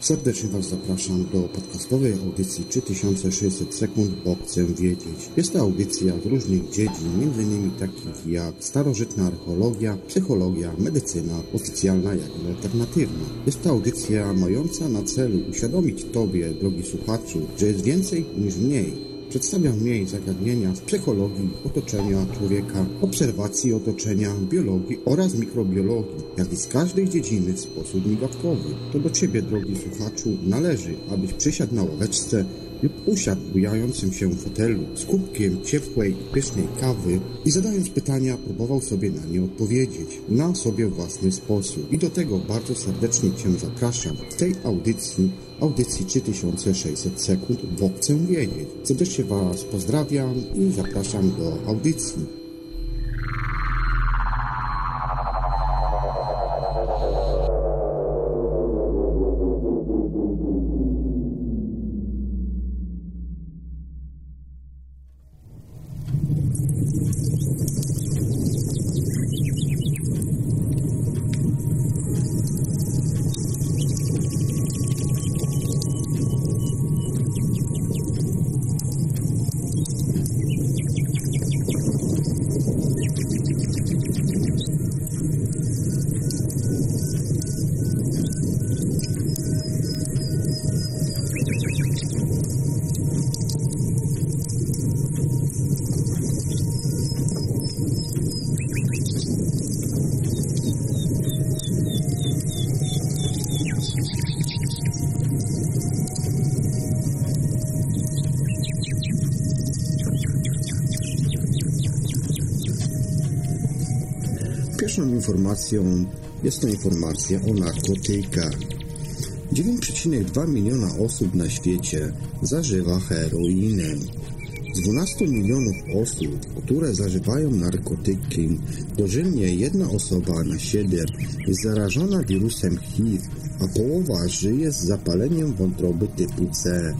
Serdecznie Was zapraszam do podcastowej audycji 3600 sekund, bo chcę wiedzieć. Jest to audycja z różnych dziedzin, m.in. takich jak starożytna archeologia, psychologia, medycyna, oficjalna jak i alternatywna. Jest to audycja mająca na celu uświadomić Tobie, drogi słuchaczu, że jest więcej niż mniej Przedstawiam niej zagadnienia z psychologii otoczenia człowieka, obserwacji otoczenia, biologii oraz mikrobiologii, jak i z każdej dziedziny w sposób migawkowy. To do Ciebie, drogi słuchaczu, należy, abyś przysiadł na ławeczce lub usiadł bujającym się fotelu z kubkiem ciepłej i pysznej kawy i zadając pytania próbował sobie na nie odpowiedzieć na sobie własny sposób. I do tego bardzo serdecznie Cię zapraszam w tej audycji, audycji 3600 sekund, bo chcę wiedzieć. Serdecznie Was pozdrawiam i zapraszam do audycji. Informacją jest to informacja o narkotykach. 9,2 miliona osób na świecie zażywa heroinę. Z 12 milionów osób, które zażywają narkotyki, dożylnie jedna osoba na 7 jest zarażona wirusem HIV, a połowa żyje z zapaleniem wątroby typu C.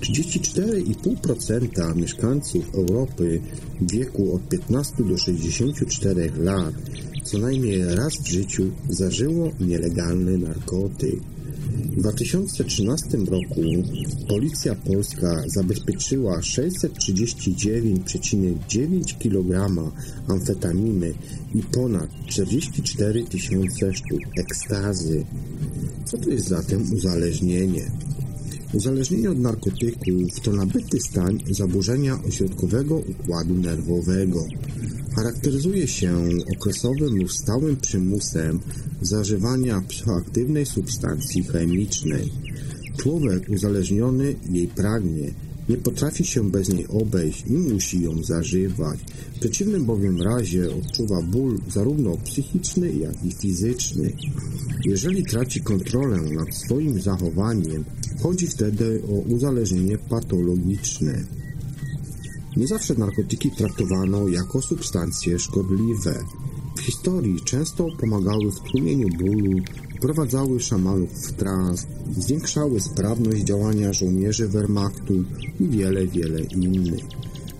34,5% mieszkańców Europy w wieku od 15 do 64 lat co najmniej raz w życiu zażyło nielegalny narkotyk. W 2013 roku policja polska zabezpieczyła 639,9 kg amfetaminy i ponad 44 tysiące sztuk ekstazy. Co to jest zatem uzależnienie? Uzależnienie od narkotyków to nabyty stan zaburzenia ośrodkowego układu nerwowego. Charakteryzuje się okresowym lub stałym przymusem zażywania psychoaktywnej substancji chemicznej. Człowiek uzależniony jej pragnie, nie potrafi się bez niej obejść i musi ją zażywać. W przeciwnym bowiem razie odczuwa ból zarówno psychiczny, jak i fizyczny. Jeżeli traci kontrolę nad swoim zachowaniem, chodzi wtedy o uzależnienie patologiczne. Nie zawsze narkotyki traktowano jako substancje szkodliwe. W historii często pomagały w tłumieniu bólu, wprowadzały szamanów w trans, zwiększały sprawność działania żołnierzy Wehrmachtu i wiele, wiele innych.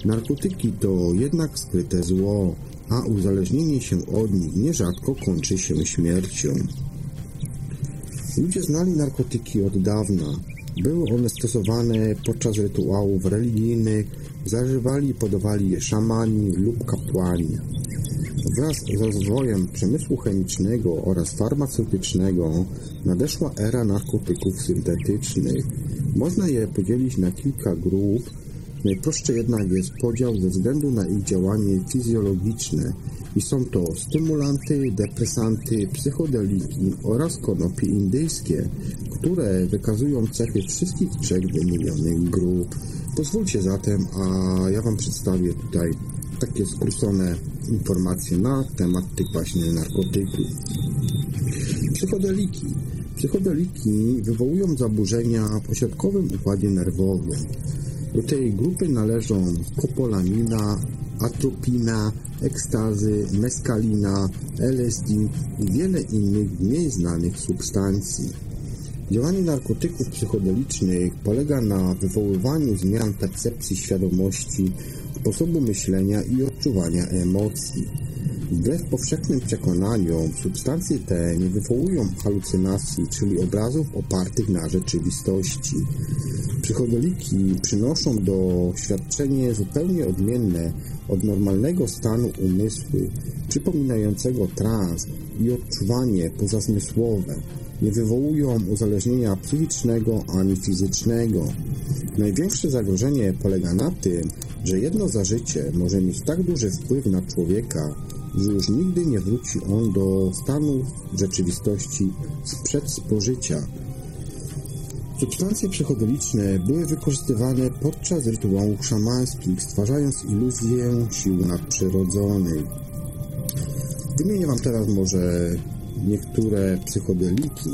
Narkotyki to jednak skryte zło, a uzależnienie się od nich nierzadko kończy się śmiercią. Ludzie znali narkotyki od dawna. Były one stosowane podczas rytuałów religijnych, zażywali i podawali je szamani lub kapłani. Wraz z rozwojem przemysłu chemicznego oraz farmaceutycznego nadeszła era narkotyków syntetycznych. Można je podzielić na kilka grup. Najprostszy jednak jest podział ze względu na ich działanie fizjologiczne i są to stymulanty, depresanty, psychodeliki oraz konopie indyjskie, które wykazują cechy wszystkich trzech wymienionych grup. Pozwólcie zatem, a ja Wam przedstawię tutaj takie skrócone informacje na temat tych właśnie narkotyków. Psychodeliki. Psychodeliki wywołują zaburzenia w ośrodkowym układzie nerwowym. Do tej grupy należą kopolamina, atropina, ekstazy, meskalina, LSD i wiele innych mniej znanych substancji. Działanie narkotyków psychodelicznych polega na wywoływaniu zmian percepcji świadomości, sposobu myślenia i odczuwania emocji. Wbrew powszechnym przekonaniom, substancje te nie wywołują halucynacji, czyli obrazów opartych na rzeczywistości. Psychodeliki przynoszą doświadczenie zupełnie odmienne od normalnego stanu umysłu, przypominającego trans i odczuwanie pozazmysłowe. Nie wywołują uzależnienia psychicznego ani fizycznego. Największe zagrożenie polega na tym, że jedno zażycie może mieć tak duży wpływ na człowieka, że już nigdy nie wróci on do stanu rzeczywistości sprzed spożycia. Substancje psychodeliczne były wykorzystywane podczas rytuałów szamańskich, stwarzając iluzję sił nadprzyrodzonych. Wymienię Wam teraz może niektóre psychodeliki.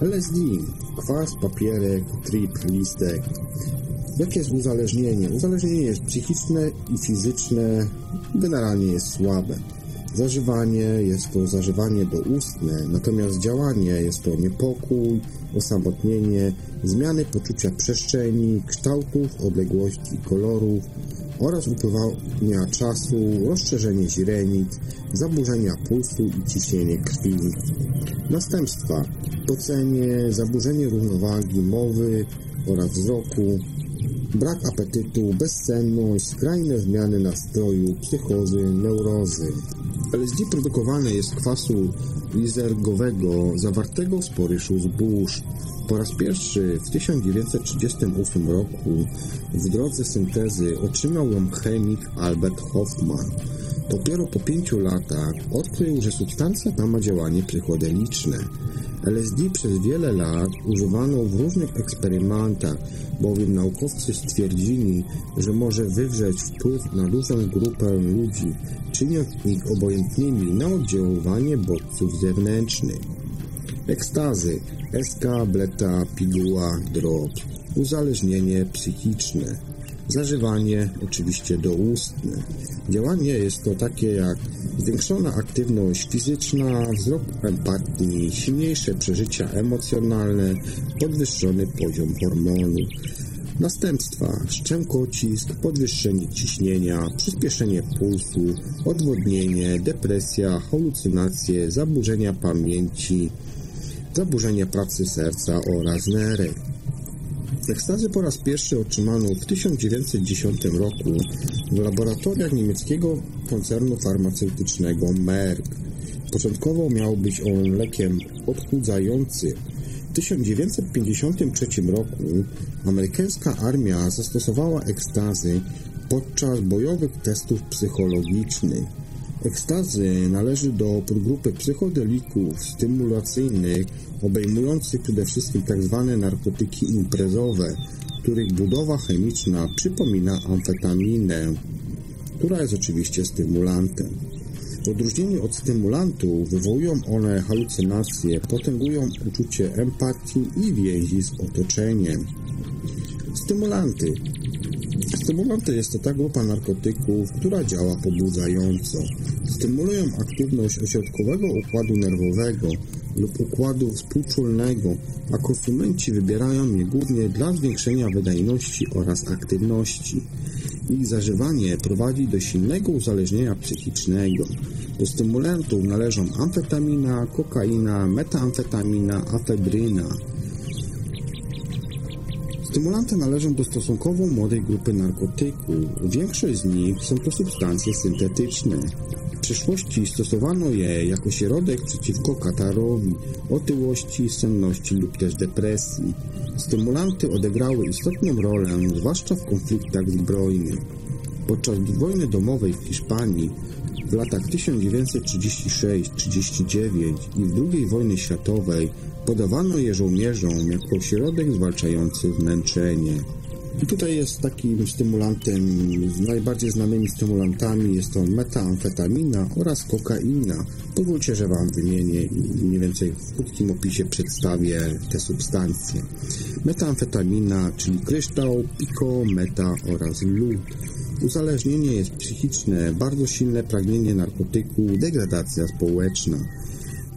LSD, kwas, papierek, trip, listek. Jakie jest uzależnienie? Uzależnienie jest psychiczne i fizyczne, generalnie jest słabe. Zażywanie jest to zażywanie doustne, natomiast działanie jest to niepokój, osamotnienie, zmiany poczucia przestrzeni, kształtów, odległości, kolorów oraz upływania czasu, rozszerzenie źrenic, zaburzenia pulsu i ciśnienie krwi. Następstwa pocenie, zaburzenie równowagi mowy oraz wzroku, brak apetytu, bezsenność, skrajne zmiany nastroju, psychozy, neurozy. LSD produkowane jest z kwasu lizergowego zawartego w sporyszu zbóż. Po raz pierwszy w 1938 roku w drodze syntezy otrzymał ją chemik Albert Hoffman. Dopiero po pięciu latach odkrył, że substancja ta ma działanie psychodeliczne. LSD przez wiele lat używano w różnych eksperymentach, bowiem naukowcy stwierdzili, że może wywrzeć wpływ na dużą grupę ludzi, czyniąc ich obojętnymi na oddziaływanie bodźców zewnętrznych. Ekstazy, SK, bleta, piguła, drog, uzależnienie psychiczne, zażywanie oczywiście doustne. Działanie jest to takie jak zwiększona aktywność fizyczna, wzrok empatii, silniejsze przeżycia emocjonalne, podwyższony poziom hormonów. Następstwa szczękocisk, podwyższenie ciśnienia, przyspieszenie pulsu, odwodnienie, depresja, halucynacje, zaburzenia pamięci, zaburzenia pracy serca oraz nerek. Ekstazy po raz pierwszy otrzymano w 1910 roku w laboratoriach niemieckiego koncernu farmaceutycznego Merck. Początkowo miał być on lekiem odchudzającym. W 1953 roku amerykańska armia zastosowała ekstazy podczas bojowych testów psychologicznych. Ekstazy należy do podgrupy psychodelików stymulacyjnych obejmujących przede wszystkim tzw. Tak narkotyki imprezowe, których budowa chemiczna przypomina amfetaminę, która jest oczywiście stymulantem. W odróżnieniu od stymulantów wywołują one halucynacje, potęgują uczucie empatii i więzi z otoczeniem. Stymulanty Stymulanty jest to ta grupa narkotyków, która działa pobudzająco. Stymulują aktywność ośrodkowego układu nerwowego lub układu współczulnego, a konsumenci wybierają je głównie dla zwiększenia wydajności oraz aktywności. Ich zażywanie prowadzi do silnego uzależnienia psychicznego. Do stymulantów należą amfetamina, kokaina, metamfetamina, afebryna. Stymulanty należą do stosunkowo młodej grupy narkotyków. Większość z nich są to substancje syntetyczne. W przeszłości stosowano je jako środek przeciwko katarowi, otyłości, senności lub też depresji. Stymulanty odegrały istotną rolę, zwłaszcza w konfliktach zbrojnych. Podczas wojny domowej w Hiszpanii w latach 1936-39 i II wojny światowej podawano je żołnierzom jako środek zwalczający zmęczenie. I tutaj jest takim stymulantem, najbardziej znanymi stymulantami jest to metamfetamina oraz kokaina. Pozwólcie, że Wam wymienię i mniej więcej w krótkim opisie przedstawię te substancje. Metamfetamina, czyli kryształ, piko, meta oraz lód. Uzależnienie jest psychiczne, bardzo silne pragnienie narkotyku, degradacja społeczna.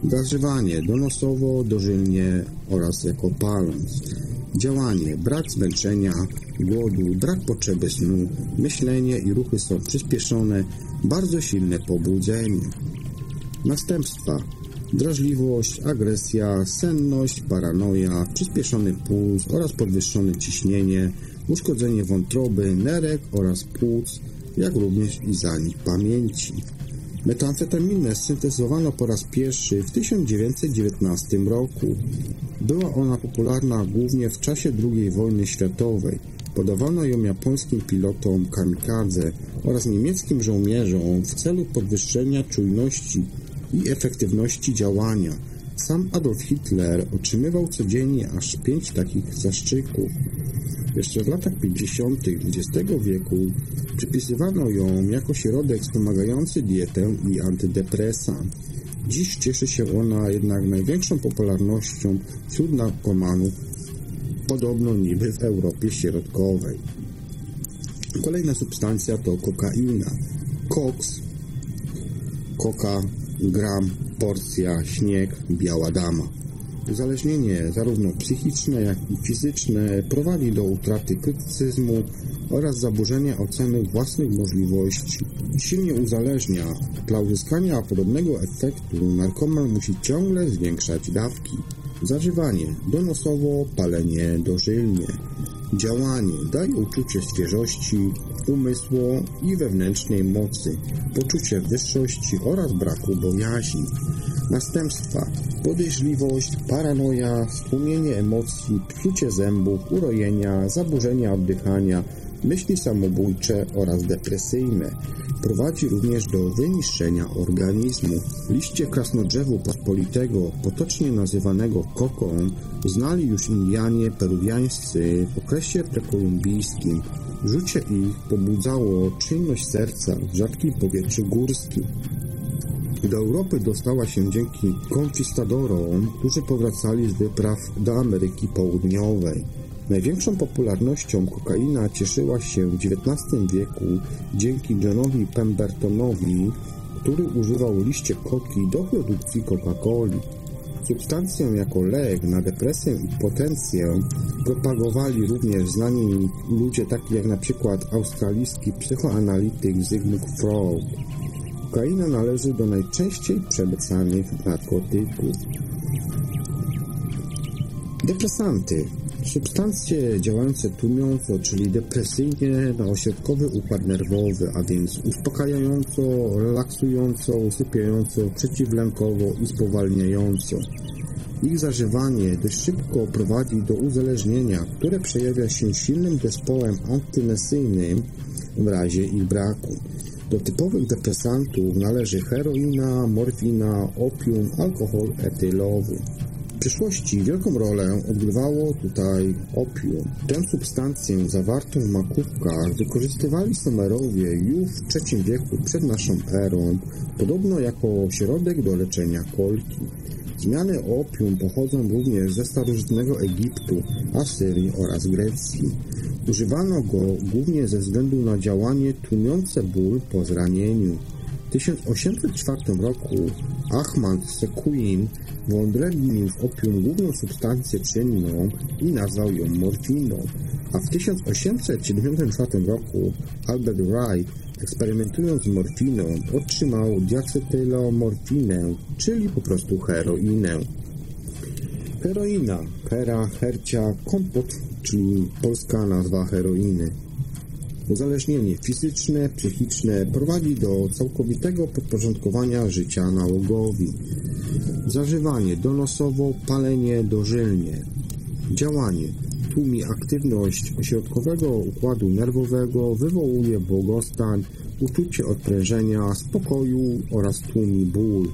Zażywanie donosowo, dożylnie oraz jako paląc. Działanie, brak zmęczenia, głodu, brak potrzeby snu, myślenie i ruchy są przyspieszone, bardzo silne pobudzenie. Następstwa drażliwość, agresja, senność, paranoja, przyspieszony puls oraz podwyższone ciśnienie, uszkodzenie wątroby, nerek oraz płuc, jak również i zanik pamięci. Metamfetaminę syntezowano po raz pierwszy w 1919 roku. Była ona popularna głównie w czasie II wojny światowej. Podawano ją japońskim pilotom kamikadze oraz niemieckim żołnierzom w celu podwyższenia czujności i efektywności działania. Sam Adolf Hitler otrzymywał codziennie aż pięć takich zaszczyków. Jeszcze w latach 50. XX wieku przypisywano ją jako środek wspomagający dietę i antydepresant. Dziś cieszy się ona jednak największą popularnością wśród narkomanów, podobno niby w Europie Środkowej. Kolejna substancja to kokaina. Koks, koka, gram, porcja, śnieg, biała dama. Uzależnienie zarówno psychiczne, jak i fizyczne prowadzi do utraty krytycyzmu oraz zaburzenia oceny własnych możliwości. Silnie uzależnia. Dla uzyskania podobnego efektu narkoman musi ciągle zwiększać dawki. Zażywanie donosowo, palenie dożylnie. Działanie daje uczucie świeżości, umysłu i wewnętrznej mocy, poczucie wyższości oraz braku bojaźni. Następstwa podejrzliwość, paranoja, stłumienie emocji, psucie zębów, urojenia, zaburzenia oddychania, myśli samobójcze oraz depresyjne. Prowadzi również do wyniszczenia organizmu. Liście krasnodrzewu pospolitego, potocznie nazywanego koką, znali już Indianie peruwiańscy w okresie prekolumbijskim. Rzucie ich pobudzało czynność serca w rzadkim powietrzu górskim. Do Europy dostała się dzięki konquistadorom, którzy powracali z wypraw do Ameryki Południowej. Największą popularnością kokaina cieszyła się w XIX wieku dzięki Johnowi Pembertonowi, który używał liście koki do produkcji Coca-Coli. Substancję jako lek na depresję i potencję propagowali również znani ludzie taki jak przykład australijski psychoanalityk Sigmund Freud. Kokaina należy do najczęściej przemycanych narkotyków. Depresanty Substancje działające tłumiąco, czyli depresyjnie na ośrodkowy układ nerwowy, a więc uspokajająco, relaksująco, usypiająco, przeciwlękowo i spowalniająco. Ich zażywanie dość szybko prowadzi do uzależnienia, które przejawia się silnym zespołem antynesyjnym w razie ich braku. Do typowych depresantów należy heroina, morfina, opium, alkohol etylowy. W przyszłości wielką rolę odgrywało tutaj opium. Tę substancję zawartą w makówkach wykorzystywali Sumerowie już w III wieku przed naszą erą, podobno jako środek do leczenia kolki. Zmiany opium pochodzą również ze starożytnego Egiptu, Asyrii oraz Grecji. Używano go głównie ze względu na działanie tłumiące ból po zranieniu. W 1804 roku Ahmad Sekuin wyodrębnił w opium główną substancję czynną i nazwał ją morfiną, a w 1874 roku Albert Wright, eksperymentując z morfiną, otrzymał diacetylomorfinę, czyli po prostu heroinę. Heroina, hera, hercia, kompot, czyli polska nazwa heroiny. Uzależnienie fizyczne, psychiczne prowadzi do całkowitego podporządkowania życia nałogowi. Zażywanie donosowo, palenie dożylnie. Działanie tłumi aktywność ośrodkowego układu nerwowego, wywołuje błogostań, uczucie odprężenia, spokoju oraz tłumi ból.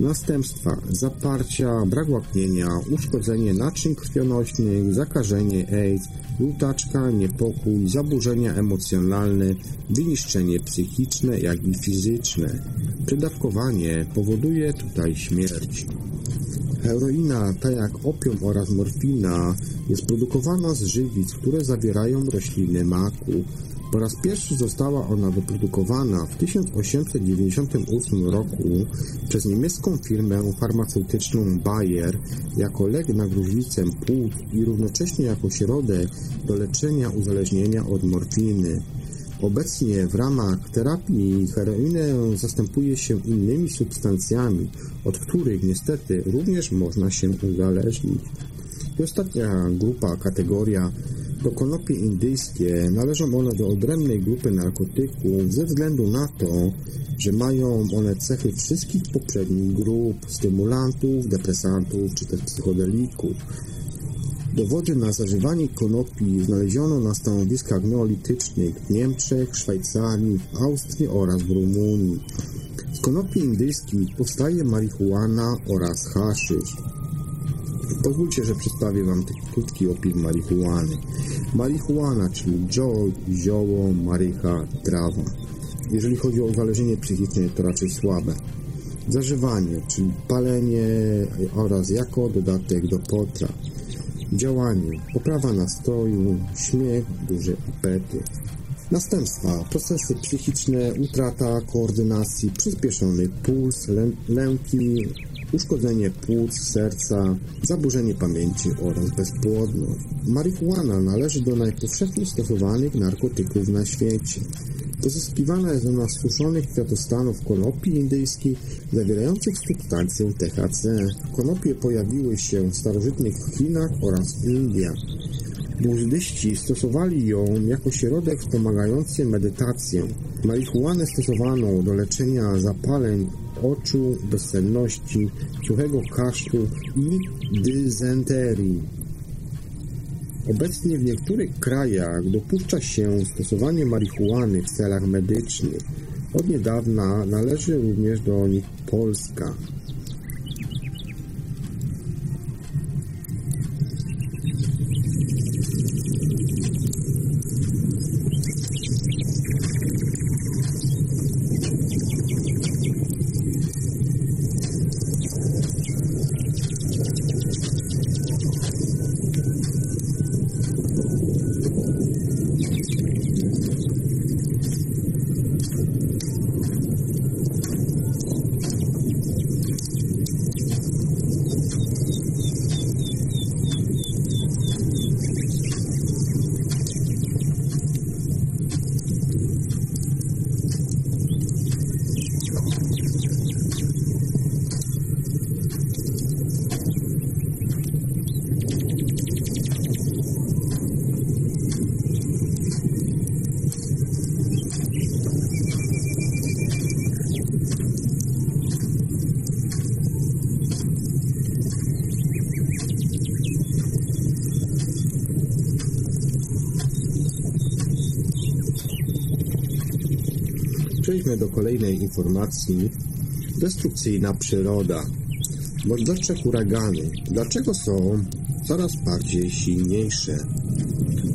Następstwa zaparcia, brak łaknienia, uszkodzenie naczyń krwionośnych, zakażenie AIDS, lutaczka, niepokój, zaburzenia emocjonalne, wyniszczenie psychiczne, jak i fizyczne. Przedawkowanie powoduje tutaj śmierć. Heroina, tak jak opium oraz morfina, jest produkowana z żywic, które zawierają rośliny maku. Po raz pierwszy została ona wyprodukowana w 1898 roku przez niemiecką firmę farmaceutyczną Bayer jako lek na gruźlicę płuc i równocześnie jako środek do leczenia uzależnienia od morfiny. Obecnie w ramach terapii heroinę zastępuje się innymi substancjami, od których niestety również można się uzależnić. I ostatnia grupa, kategoria to konopie indyjskie. Należą one do odrębnej grupy narkotyków ze względu na to, że mają one cechy wszystkich poprzednich grup stymulantów, depresantów czy też psychodelików. Dowody na zażywanie konopi znaleziono na stanowiskach neolitycznych w Niemczech, Szwajcarii, Austrii oraz w Rumunii. Z konopi indyjskich powstaje marihuana oraz haszysz. Pozwólcie, że przedstawię Wam taki krótki opis marihuany. Marihuana, czyli joint, zioło, marycha, trawa. Jeżeli chodzi o uzależnienie psychiczne, to raczej słabe. Zażywanie, czyli palenie oraz jako dodatek do potraw. Działanie, poprawa nastroju, śmiech, duży apetyt. Następstwa, procesy psychiczne, utrata koordynacji, przyspieszony puls, lę lęki, uszkodzenie płuc, serca, zaburzenie pamięci oraz bezpłodność. Marihuana należy do najpowszechniej stosowanych narkotyków na świecie. Pozyskiwana jest ona z suszonych kwiatostanów konopi indyjskich zawierających substancję THC. Konopie pojawiły się w starożytnych Chinach oraz Indiach. Buddyści stosowali ją jako środek wspomagający medytację. Marihuanę stosowano do leczenia zapaleń oczu, bezsenności, suchego kaszlu i dysenterii. Obecnie w niektórych krajach dopuszcza się stosowanie marihuany w celach medycznych. Od niedawna należy również do nich Polska. Przejdźmy do kolejnej informacji. Destrukcyjna przyroda. Mordercze huragany. Dlaczego są coraz bardziej silniejsze?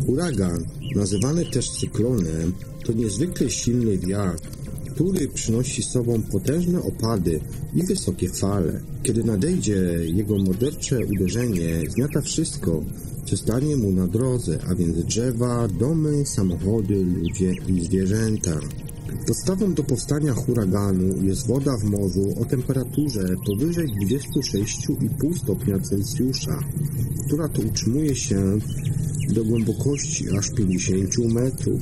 Huragan, nazywany też cyklonem, to niezwykle silny wiatr, który przynosi z sobą potężne opady i wysokie fale. Kiedy nadejdzie jego mordercze uderzenie, zmiata wszystko, co stanie mu na drodze, a więc drzewa, domy, samochody, ludzie i zwierzęta. Podstawą do powstania huraganu jest woda w morzu o temperaturze powyżej 26,5 stopnia Celsjusza, która to utrzymuje się do głębokości aż 50 metrów.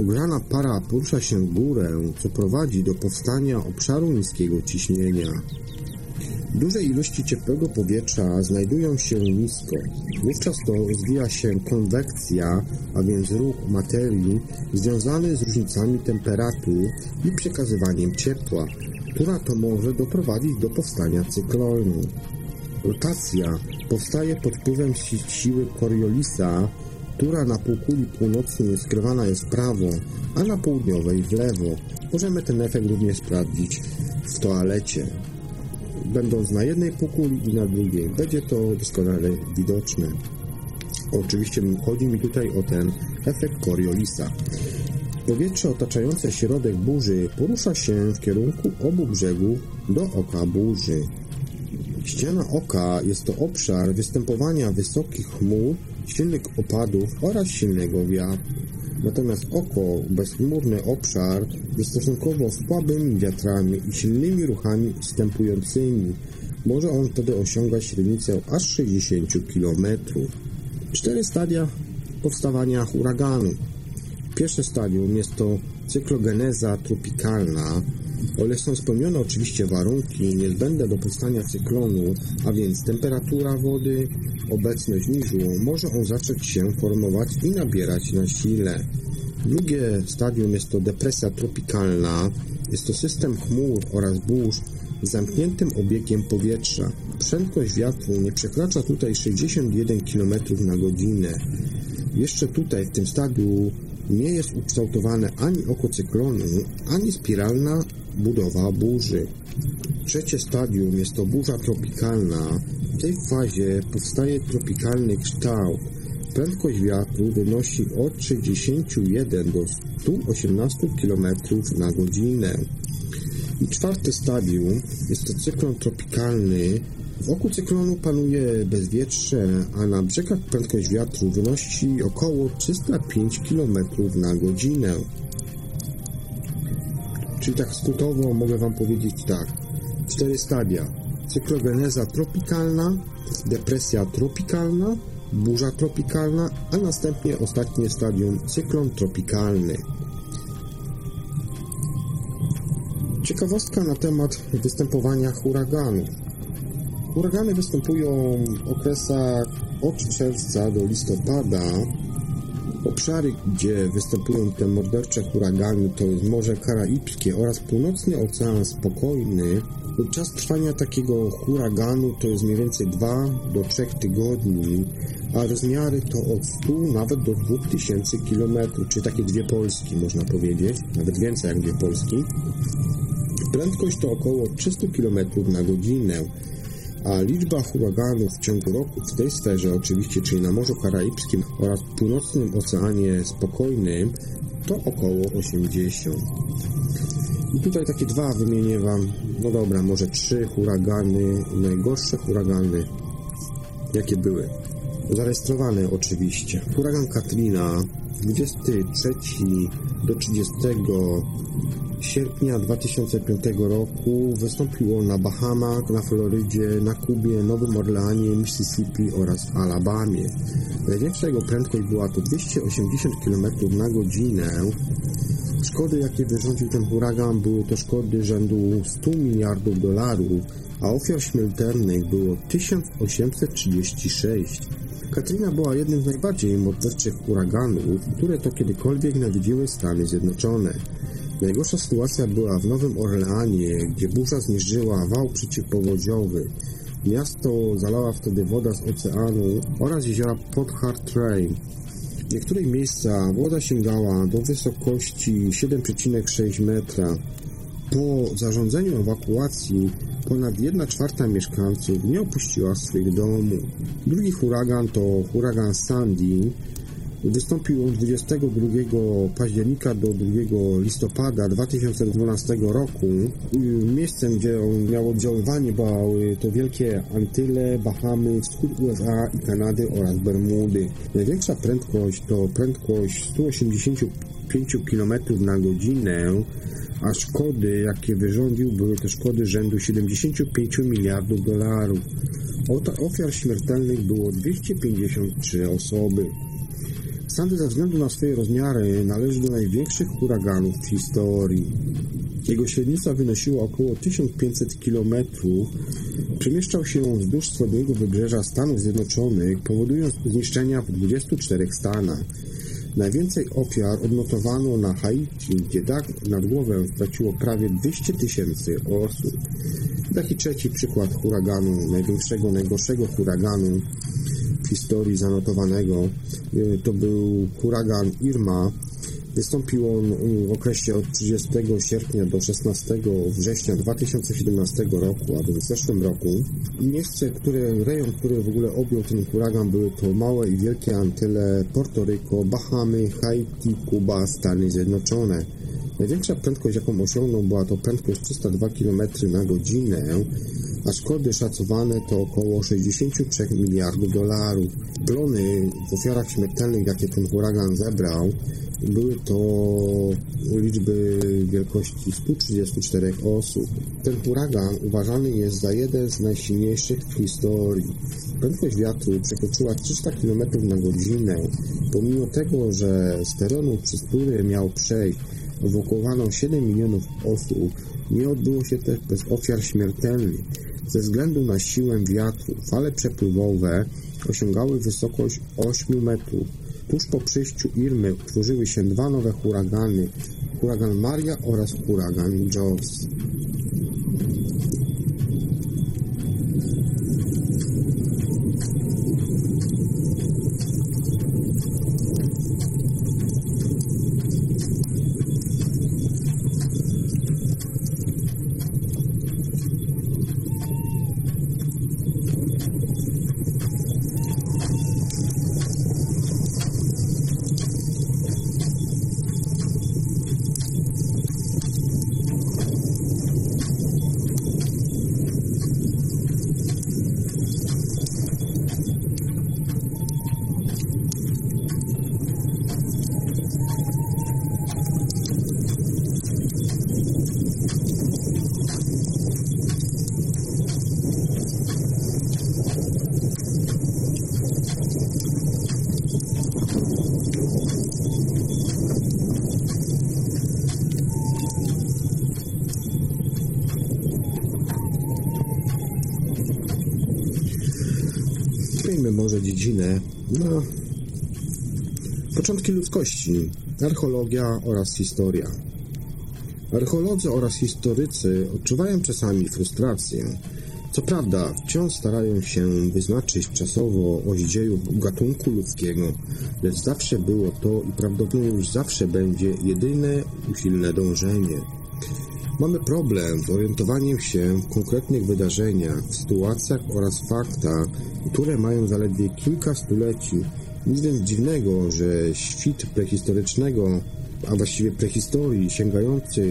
Ogrzana para porusza się w górę, co prowadzi do powstania obszaru niskiego ciśnienia. Duże ilości ciepłego powietrza znajdują się nisko. Wówczas to rozwija się konwekcja, a więc ruch materii związany z różnicami temperatur i przekazywaniem ciepła, która to może doprowadzić do powstania cyklonu. Rotacja powstaje pod wpływem siły Coriolisa, która na półkuli północnej skrywana jest w prawo, a na południowej w lewo. Możemy ten efekt również sprawdzić w toalecie będąc na jednej półkuli i na drugiej. Będzie to doskonale widoczne. Oczywiście chodzi mi tutaj o ten efekt Coriolisa. Powietrze otaczające środek burzy porusza się w kierunku obu brzegów do oka burzy. Ściana oka jest to obszar występowania wysokich chmur, silnych opadów oraz silnego wiatru. Natomiast oko, bezchmurny obszar ze stosunkowo słabymi wiatrami i silnymi ruchami wstępującymi może on wtedy osiągać średnicę aż 60 km. Cztery stadia powstawania huraganu. Pierwsze stadium jest to cyklogeneza tropikalna, o ile są spełnione oczywiście warunki niezbędne do powstania cyklonu, a więc temperatura wody, obecność niżu, może on zacząć się formować i nabierać na sile. Drugie stadium jest to depresja tropikalna. Jest to system chmur oraz burz z zamkniętym obiegiem powietrza. Prędkość wiatru nie przekracza tutaj 61 km na godzinę. Jeszcze tutaj w tym stadium nie jest ukształtowane ani oko cyklonu, ani spiralna budowa burzy. Trzecie stadium jest to burza tropikalna. W tej fazie powstaje tropikalny kształt. Prędkość wiatru wynosi od 61 do 118 km na godzinę. I czwarte stadium jest to cyklon tropikalny. Wokół cyklonu panuje bezwietrze, a na brzegach prędkość wiatru wynosi około 305 km na godzinę. Czyli tak skrótowo mogę Wam powiedzieć tak. Cztery stadia. Cyklogeneza tropikalna, depresja tropikalna, burza tropikalna, a następnie ostatnie stadium cyklon tropikalny. Ciekawostka na temat występowania huraganów. Huragany występują w okresach od czerwca do listopada. Obszary, gdzie występują te mordercze huragany, to jest Morze Karaibskie oraz Północny Ocean Spokojny. Czas trwania takiego huraganu to jest mniej więcej 2 do 3 tygodni, a rozmiary to od 100 nawet do 2000 km, czy takie dwie Polski można powiedzieć, nawet więcej jak dwie Polski. Prędkość to około 300 km na godzinę, a liczba huraganów w ciągu roku w tej sferze, oczywiście, czyli na Morzu Karaibskim oraz Północnym Oceanie Spokojnym, to około 80. I tutaj takie dwa wymienię Wam, no dobra, może trzy huragany, najgorsze huragany, jakie były. Zarejestrowane oczywiście. Huragan Katrina 23 do 30 sierpnia 2005 roku wystąpiło na Bahamach, na Florydzie, na Kubie, Nowym Orleanie, Mississippi oraz w Alabamie. Największa jego prędkość była to 280 km na godzinę. Szkody, jakie wyrządził ten huragan, były to szkody rzędu 100 miliardów dolarów, a ofiar śmiertelnych było 1836. Katrina była jednym z najbardziej morderczych huraganów, które to kiedykolwiek nawiedziły Stany Zjednoczone. Najgorsza sytuacja była w Nowym Orleanie, gdzie burza zmierzyła wał przeciwpowodziowy. Miasto zalała wtedy woda z oceanu oraz jeziora Port Hartrain. W niektórych miejscach woda sięgała do wysokości 7,6 metra. Po zarządzeniu ewakuacji ponad 1 czwarta mieszkańców nie opuściła swoich domów. Drugi huragan to huragan Sandy, Wystąpił on 22 października do 2 listopada 2012 roku. Miejscem, gdzie on miał oddziaływanie, były to wielkie Antyle, Bahamy, wschód USA i Kanady oraz Bermudy. Największa prędkość to prędkość 185 km na godzinę, a szkody, jakie wyrządził, były to szkody rzędu 75 miliardów dolarów. Ofiar śmiertelnych było 253 osoby. Sandy ze względu na swoje rozmiary należy do największych huraganów w historii. Jego średnica wynosiła około 1500 km. Przemieszczał się wzdłuż wschodniego wybrzeża Stanów Zjednoczonych, powodując zniszczenia w 24 stanach. Najwięcej ofiar odnotowano na Haiti, gdzie dach nad głowę straciło prawie 200 tysięcy osób. Taki trzeci przykład huraganu, największego, najgorszego huraganu historii zanotowanego. E, to był huragan Irma. Wystąpił on w okresie od 30 sierpnia do 16 września 2017 roku, a więc w zeszłym roku. Miejsce, które, rejon, który w ogóle objął ten huragan, były to małe i wielkie Antyle, Porto Bahamy, Haiti, Kuba, Stany Zjednoczone. Największa prędkość, jaką osiągnął, była to prędkość 302 km na godzinę. a szkody szacowane to około 63 miliardów dolarów. Plony w ofiarach śmiertelnych, jakie ten huragan zebrał, były to liczby wielkości 134 osób. Ten huragan uważany jest za jeden z najsilniejszych w historii. Prędkość wiatru przekroczyła 300 km na godzinę. Pomimo tego, że z terenu, przez który miał przejść, ewakuowano 7 milionów osób, nie odbyło się też bez ofiar śmiertelnych. Ze względu na siłę wiatru, fale przepływowe osiągały wysokość 8 metrów. Tuż po przyjściu Irmy utworzyły się dwa nowe huragany, huragan Maria oraz huragan Jaws. Dziedzinę na początki ludzkości, archeologia oraz historia. Archeolodzy oraz historycy odczuwają czasami frustrację. Co prawda, wciąż starają się wyznaczyć czasowo oś dziejów gatunku ludzkiego, lecz zawsze było to i prawdopodobnie już zawsze będzie jedyne usilne dążenie. Mamy problem z orientowaniem się w konkretnych wydarzeniach, sytuacjach oraz faktach, które mają zaledwie kilka stuleci. Nic więc dziwnego, że świt prehistorycznego, a właściwie prehistorii, sięgający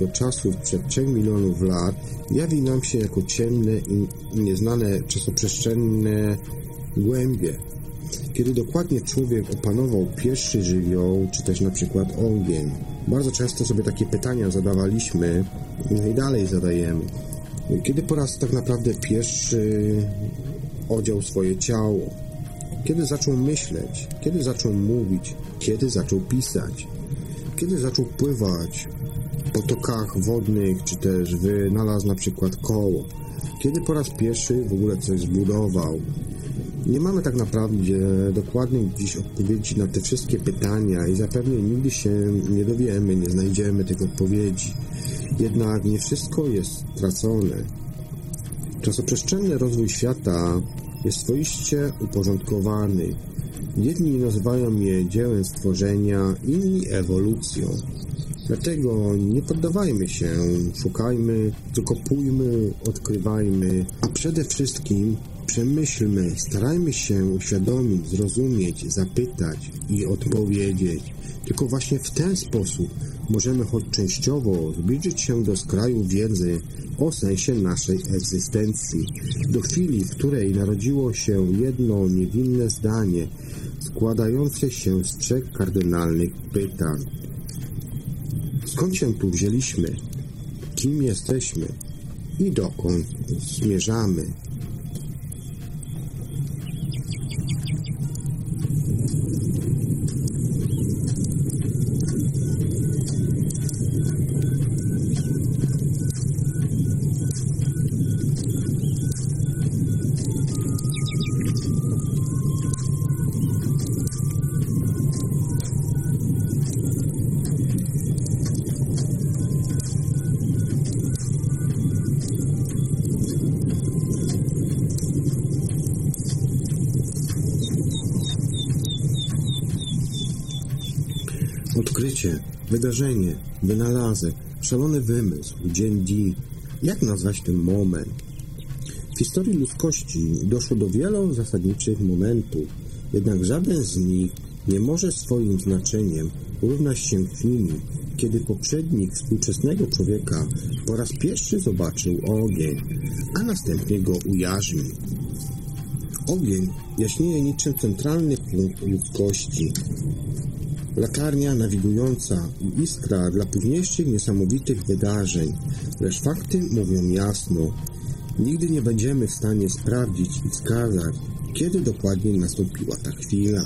do czasów przed 3 milionów lat, jawi nam się jako ciemne i nieznane czasoprzestrzenne głębie. Kiedy dokładnie człowiek opanował pierwszy żywioł, czy też na przykład ogień, bardzo często sobie takie pytania zadawaliśmy no i dalej zadajemy. Kiedy po raz tak naprawdę pierwszy odział swoje ciało? Kiedy zaczął myśleć? Kiedy zaczął mówić? Kiedy zaczął pisać? Kiedy zaczął pływać w potokach wodnych, czy też wynalazł na przykład koło? Kiedy po raz pierwszy w ogóle coś zbudował? Nie mamy tak naprawdę dokładnych dziś odpowiedzi na te wszystkie pytania i zapewne nigdy się nie dowiemy, nie znajdziemy tych odpowiedzi. Jednak nie wszystko jest stracone. Czasoprzestrzenny rozwój świata jest swoiście uporządkowany. Jedni nazywają je dziełem stworzenia, inni ewolucją. Dlatego nie poddawajmy się, szukajmy, dokopujmy, odkrywajmy, a przede wszystkim przemyślmy, starajmy się uświadomić, zrozumieć, zapytać i odpowiedzieć. Tylko właśnie w ten sposób możemy choć częściowo zbliżyć się do skraju wiedzy o sensie naszej egzystencji, do chwili, w której narodziło się jedno niewinne zdanie, składające się z trzech kardynalnych pytań. Skąd się tu wzięliśmy? Kim jesteśmy? I dokąd zmierzamy? Wydarzenie, wynalazek, szalony wymysł, dzień D. Jak nazwać ten moment? W historii ludzkości doszło do wielu zasadniczych momentów, jednak żaden z nich nie może swoim znaczeniem równać się chwili, kiedy poprzednik współczesnego człowieka po raz pierwszy zobaczył ogień, a następnie go ujarzmił. Ogień jaśnieje niczym centralny punkt ludzkości. Latarnia nawigująca i iskra dla późniejszych niesamowitych wydarzeń, lecz fakty mówią jasno. Nigdy nie będziemy w stanie sprawdzić i wskazać, kiedy dokładnie nastąpiła ta chwila.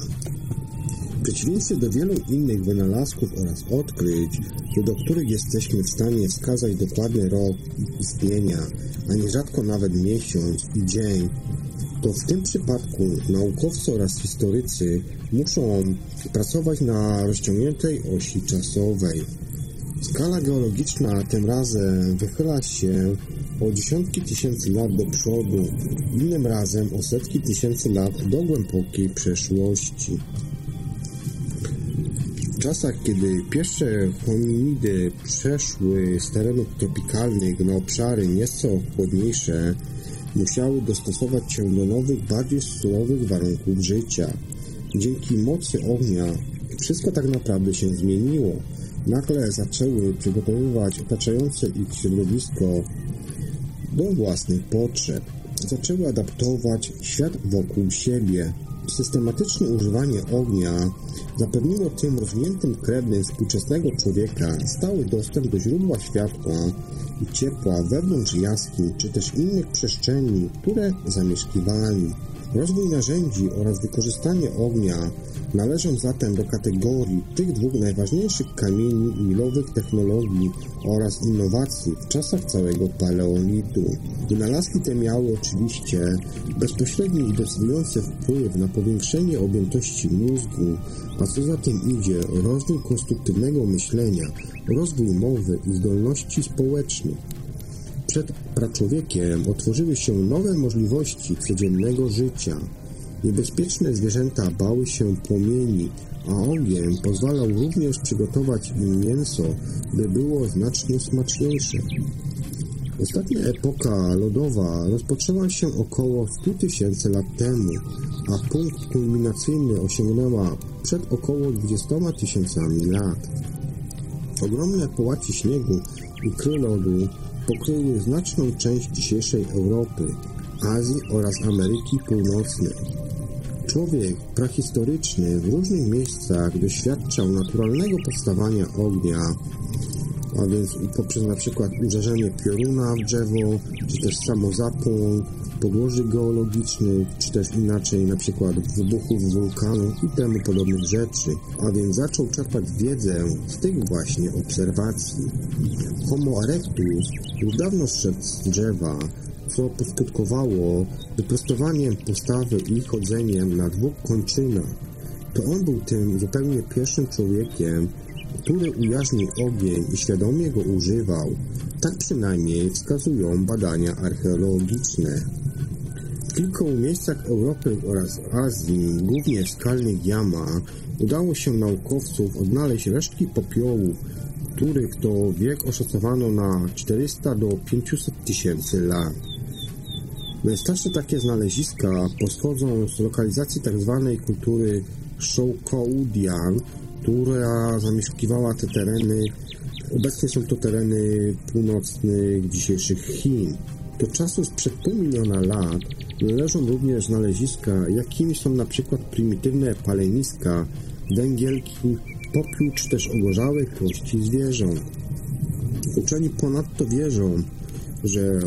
W przeciwieństwie do wielu innych wynalazków oraz odkryć, do których jesteśmy w stanie wskazać dokładny rok istnienia, a nierzadko nawet miesiąc i dzień, to w tym przypadku naukowcy oraz historycy muszą pracować na rozciągniętej osi czasowej. Skala geologiczna tym razem wychyla się o dziesiątki tysięcy lat do przodu, innym razem o setki tysięcy lat do głębokiej przeszłości. W czasach, kiedy pierwsze hominidy przeszły z terenów tropikalnych na obszary nieco chłodniejsze, musiały dostosować się do nowych, bardziej surowych warunków życia. Dzięki mocy ognia wszystko tak naprawdę się zmieniło. Nagle zaczęły przygotowywać otaczające ich środowisko do własnych potrzeb. Zaczęły adaptować świat wokół siebie. Systematyczne używanie ognia zapewniło tym rozwiniętym krewnym współczesnego człowieka stały dostęp do źródła światła i ciepła wewnątrz jaskiń czy też innych przestrzeni, które zamieszkiwali. Rozwój narzędzi oraz wykorzystanie ognia należą zatem do kategorii tych dwóch najważniejszych kamieni milowych technologii oraz innowacji w czasach całego paleolitu. Wynalazki te miały oczywiście bezpośredni i decydujący wpływ na powiększenie objętości mózgu, a co za tym idzie rozwój konstruktywnego myślenia, rozwój mowy i zdolności społecznych. Przed praczłowiekiem otworzyły się nowe możliwości codziennego życia. Niebezpieczne zwierzęta bały się płomieni, a ogień pozwalał również przygotować im mięso, by było znacznie smaczniejsze. Ostatnia epoka lodowa rozpoczęła się około 100 tysięcy lat temu, a punkt kulminacyjny osiągnęła przed około 20 tysiącami lat. Ogromne połacie śniegu i kry lodu pokryły znaczną część dzisiejszej Europy, Azji oraz Ameryki Północnej. Człowiek prahistoryczny w różnych miejscach doświadczał naturalnego powstawania ognia, a więc poprzez na przykład uderzenie pioruna w drzewo, czy też samozapłon, podłoży geologicznych, czy też inaczej na przykład wybuchów wulkanu i temu podobnych rzeczy, a więc zaczął czerpać wiedzę z tych właśnie obserwacji. Homo erectus już dawno zszedł z drzewa, co poskutkowało wyprostowaniem postawy i chodzeniem na dwóch kończynach. To on był tym zupełnie pierwszym człowiekiem, który ujarznił ogień i świadomie go używał. Tak przynajmniej wskazują badania archeologiczne. W kilku miejscach Europy oraz Azji, głównie w skalnych jamach, udało się naukowców odnaleźć resztki popiołów, których to wiek oszacowano na 400 do 500 tysięcy lat. Najstarsze takie znaleziska pochodzą z lokalizacji tzw. Tak kultury Shokoudian, która zamieszkiwała te tereny. Obecnie są to tereny północnych dzisiejszych Chin. Do czasu sprzed pół miliona lat należą również znaleziska, jakimi są na przykład prymitywne paleniska, węgielki, popiół czy też ogorzałe kości zwierząt. Uczeni ponadto wierzą, że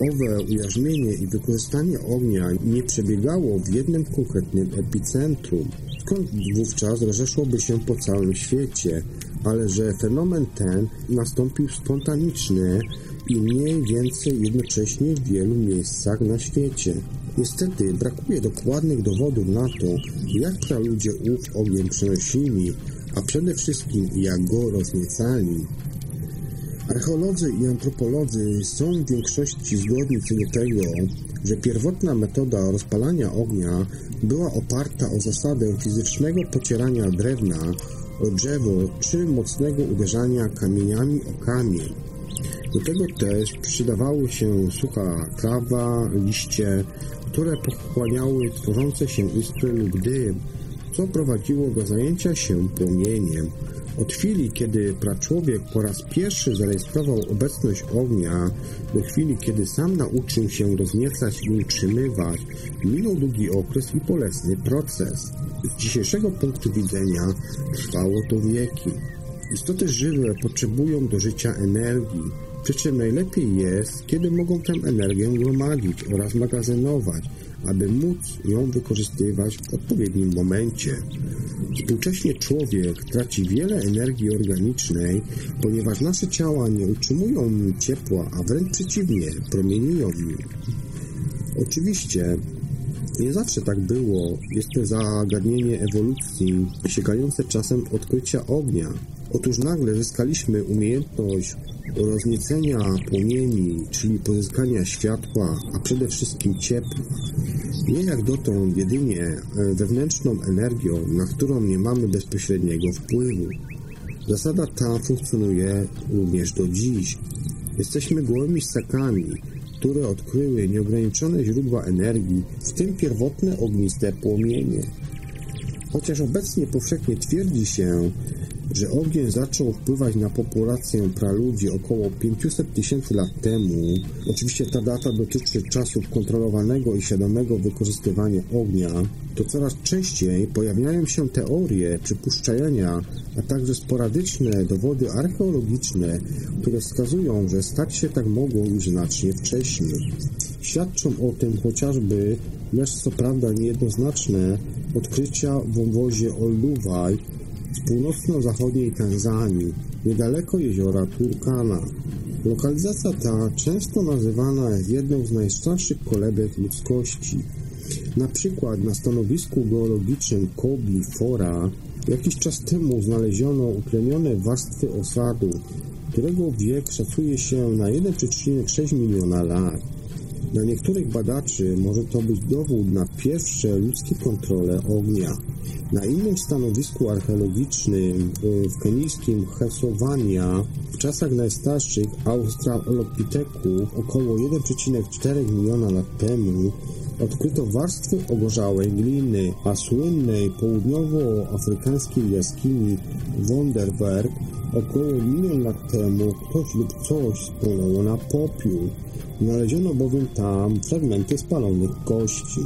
owe ujarzmienie i wykorzystanie ognia nie przebiegało w jednym konkretnym epicentrum, skąd wówczas rozeszłoby się po całym świecie, ale że fenomen ten nastąpił spontanicznie i mniej więcej jednocześnie w wielu miejscach na świecie. Niestety brakuje dokładnych dowodów na to, jak praludzie ów ogień przenosili, a przede wszystkim jak go rozniecali. Archeolodzy i antropolodzy są w większości zgodni co do tego, że pierwotna metoda rozpalania ognia była oparta o zasadę fizycznego pocierania drewna o drzewo czy mocnego uderzania kamieniami o kamień. Do tego też przydawały się sucha trawa, liście, które pochłaniały tworzące się iskry lub dym, co prowadziło do zajęcia się płomieniem. Od chwili, kiedy praczłowiek po raz pierwszy zarejestrował obecność ognia, do chwili, kiedy sam nauczył się rozniecać i utrzymywać, minął długi okres i bolesny proces. Z dzisiejszego punktu widzenia trwało to wieki. Istoty żywe potrzebują do życia energii, przy czym najlepiej jest, kiedy mogą tę energię gromadzić oraz magazynować, aby móc ją wykorzystywać w odpowiednim momencie. Współcześnie człowiek traci wiele energii organicznej, ponieważ nasze ciała nie utrzymują ciepła, a wręcz przeciwnie, promieniują nim. Oczywiście nie zawsze tak było. Jest to zagadnienie ewolucji, sięgające czasem odkrycia ognia. Otóż nagle zyskaliśmy umiejętność rozniecenia płomieni, czyli pozyskania światła, a przede wszystkim ciepła. Nie jak dotąd jedynie e, wewnętrzną energią, na którą nie mamy bezpośredniego wpływu. Zasada ta funkcjonuje również do dziś. Jesteśmy gołymi ssakami, które odkryły nieograniczone źródła energii, w tym pierwotne ogniste płomienie. Chociaż obecnie powszechnie twierdzi się, że ogień zaczął wpływać na populację praludzi około 500 tysięcy lat temu. Oczywiście ta data dotyczy czasów kontrolowanego i świadomego wykorzystywania ognia. To coraz częściej pojawiają się teorie przypuszczania, a także sporadyczne dowody archeologiczne, które wskazują, że stać się tak mogło już znacznie wcześniej. Świadczą o tym chociażby, lecz co prawda niejednoznaczne, odkrycia w wąwozie Olduvai w północno-zachodniej Tanzanii, niedaleko jeziora Turkana. Lokalizacja ta często nazywana jest jedną z najstarszych kolebek ludzkości. Na przykład na stanowisku geologicznym Kobi Fora jakiś czas temu znaleziono utlenione warstwy osadu, którego wiek szacuje się na 1,6 miliona lat. Dla niektórych badaczy może to być dowód na pierwsze ludzkie kontrole ognia. Na innym stanowisku archeologicznym y, w kenijskim Hesowania w czasach najstarszych Australopiteków około 1,4 miliona lat temu odkryto warstwy ogorzałej gliny, a słynnej południowoafrykańskiej jaskini Wonderberg około milion lat temu ktoś lub coś spłynęło na popiół. Znaleziono bowiem tam fragmenty spalonych kości.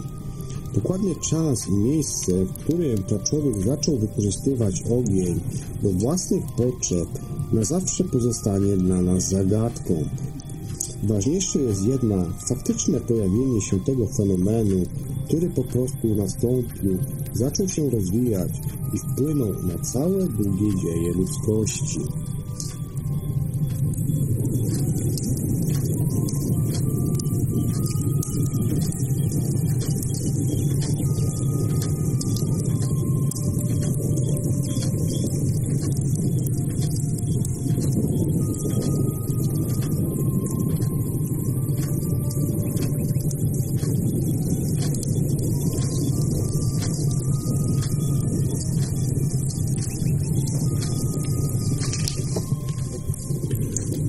Dokładnie czas i miejsce, w którym człowiek zaczął wykorzystywać ogień do własnych potrzeb, na zawsze pozostanie dla nas zagadką. Ważniejsze jest jednak faktyczne pojawienie się tego fenomenu, który po prostu nastąpił, zaczął się rozwijać i wpłynął na całe długie dzieje ludzkości.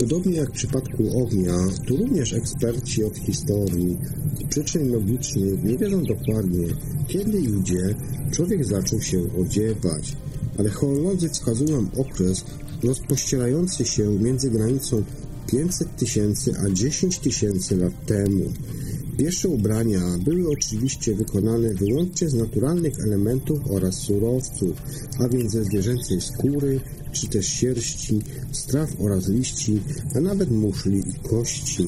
Podobnie jak w przypadku ognia, tu również eksperci od historii przyczyn logicznych nie wiedzą dokładnie, kiedy i gdzie człowiek zaczął się odziewać. Archeolodzy wskazują okres rozpościerający się między granicą 500 tysięcy a 10 tysięcy lat temu. Pierwsze ubrania były oczywiście wykonane wyłącznie z naturalnych elementów oraz surowców, a więc ze zwierzęcej skóry, czy też sierści, straw oraz liści, a nawet muszli i kości.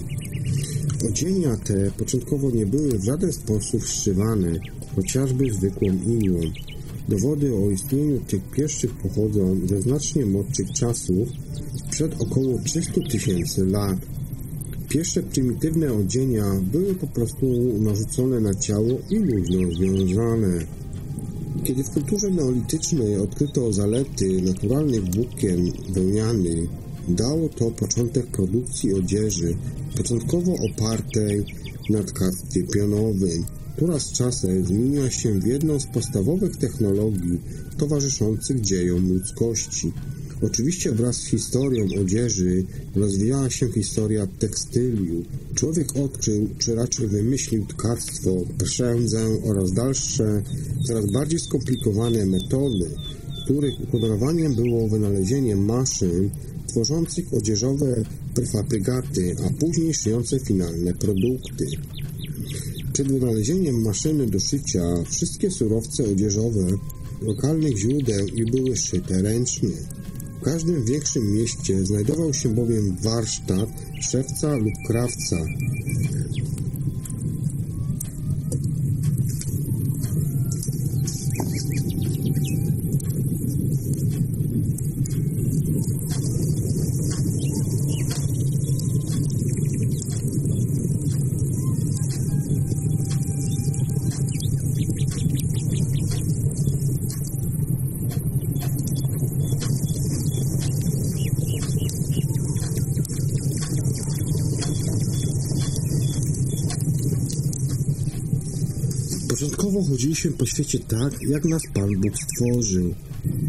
Odzienia te początkowo nie były w żaden sposób zszywane, chociażby zwykłą igłą. Dowody o istnieniu tych pierwszych pochodzą ze znacznie młodszych czasów, przed około 300 tysięcy lat. Pierwsze prymitywne odzienia były po prostu narzucone na ciało i luźno związane. Kiedy w kulturze neolitycznej odkryto zalety naturalnych włókien wełnianych, dało to początek produkcji odzieży, początkowo opartej na tkactwie pionowym, która z czasem zmieniła się w jedną z podstawowych technologii towarzyszących dziejom ludzkości. Oczywiście wraz z historią odzieży rozwijała się historia tekstyliu. Człowiek odkrył, czy raczej wymyślił tkactwo, przędzę oraz dalsze, coraz bardziej skomplikowane metody, których uhonorowaniem było wynalezienie maszyn tworzących odzieżowe prefabrykaty, a później szyjące finalne produkty. Przed wynalezieniem maszyny do szycia wszystkie surowce odzieżowe lokalnych źródeł i były szyte ręcznie. W każdym większym mieście znajdował się bowiem warsztat szewca lub krawca, Początkowo chodziliśmy po świecie tak, jak nas Pan Bóg stworzył.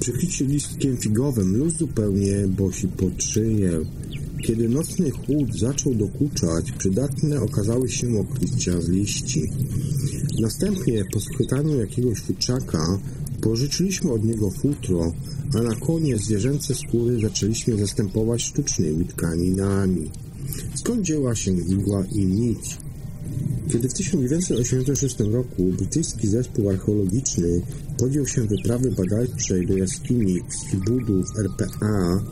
Przykryci listkiem figowym luz zupełnie bosi pod. Kiedy nocny chłód zaczął dokuczać, przydatne okazały się okrycia z liści. Następnie po schwytaniu jakiegoś futrzaka pożyczyliśmy od niego futro, a na koniec zwierzęce skóry zaczęliśmy zastępować sztucznymi tkaninami. Skąd dzieła się igła i nić? Kiedy w 1986 roku brytyjski zespół archeologiczny podjął się wyprawy badawczej do jaskini Skibudów RPA,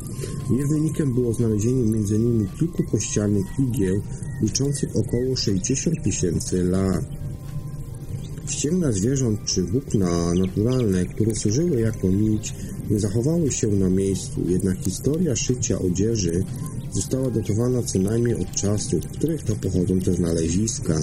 jej wynikiem było znalezienie m.in. kilku kościelnych igieł liczących około 60 tysięcy lat. Ścięgna zwierząt czy włókna naturalne, które służyły jako nić, nie zachowały się na miejscu, jednak historia szycia odzieży została datowana co najmniej od czasów, w których to pochodzą te znaleziska.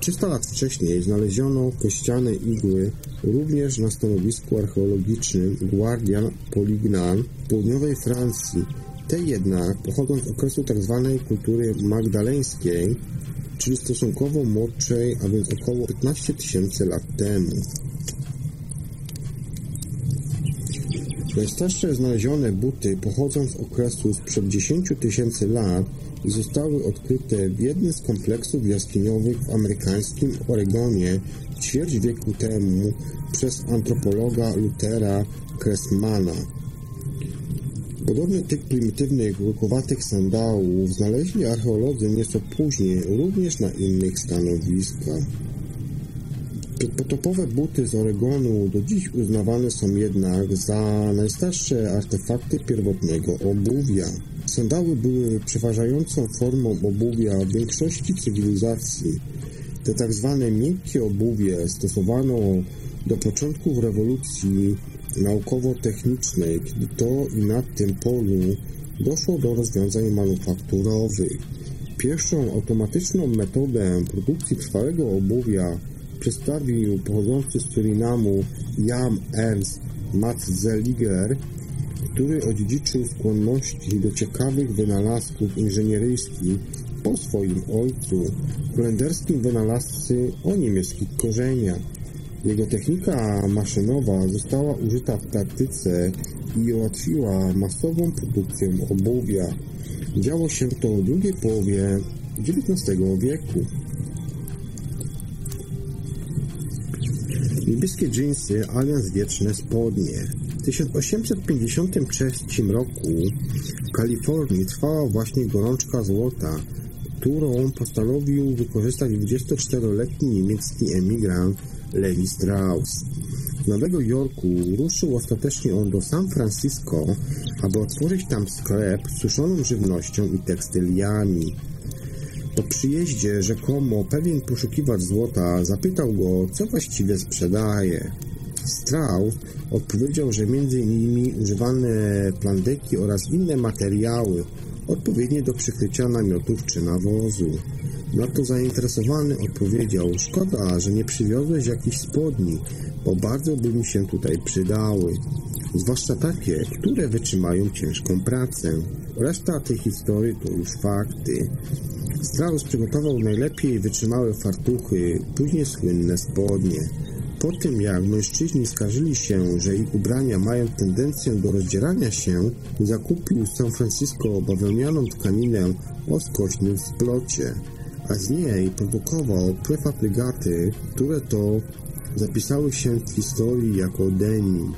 300 lat wcześniej znaleziono kościane igły również na stanowisku archeologicznym Guardian Polignan w południowej Francji. Te jednak pochodzą z okresu tzw. Tak kultury magdaleńskiej, czyli stosunkowo młodszej, a więc około 15 tysięcy lat temu. Najstarsze znalezione buty pochodzą z okresu sprzed 10 tysięcy lat i zostały odkryte w jednym z kompleksów jaskiniowych w amerykańskim Oregonie ćwierć wieku temu przez antropologa Luthera Kressmana. Podobny typ prymitywnych, łukowatych sandałów znaleźli archeolodzy nieco później również na innych stanowiskach. Potopowe buty z Oregonu do dziś uznawane są jednak za najstarsze artefakty pierwotnego obuwia. Sandały były przeważającą formą obuwia w większości cywilizacji. Te tak zwane miękkie obuwie stosowano do początków rewolucji naukowo-technicznej, kiedy to i na tym polu doszło do rozwiązań manufakturowych. Pierwszą automatyczną metodę produkcji trwałego obuwia przedstawił pochodzący z Surinamu Jan Ernst Matzeliger, który odziedziczył skłonności do ciekawych wynalazków inżynieryjskich po swoim ojcu, holenderskim wynalazcy o niemieckich korzeniach. Jego technika maszynowa została użyta w praktyce i ułatwiła masową produkcję obuwia. Działo się to w drugiej połowie XIX wieku. Niebieskie dżinsy alias wieczne spodnie. W 1853 roku w Kalifornii trwała właśnie gorączka złota, którą postanowił wykorzystać 24-letni niemiecki emigrant Levi Strauss. Z Nowego Jorku ruszył ostatecznie on do San Francisco, aby otworzyć tam sklep z suszoną żywnością i tekstyliami. Po przyjeździe rzekomo pewien poszukiwacz złota zapytał go, co właściwie sprzedaje. Strauss odpowiedział, że między innymi używane plandeki oraz inne materiały odpowiednie do przykrycia namiotów czy nawozu. Na to zainteresowany odpowiedział, szkoda, że nie przywiozłeś jakichś spodni, bo bardzo by mi się tutaj przydały. Zwłaszcza takie, które wytrzymają ciężką pracę. Reszta tej historii to już fakty. Strauss przygotował najlepiej wytrzymałe fartuchy, później słynne spodnie. Po tym jak mężczyźni skarżyli się, że ich ubrania mają tendencję do rozdzierania się, zakupił z San Francisco bawełnianą tkaninę o skośnym splocie, a z niej produkował prefabrykaty, które to zapisały się w historii jako denim.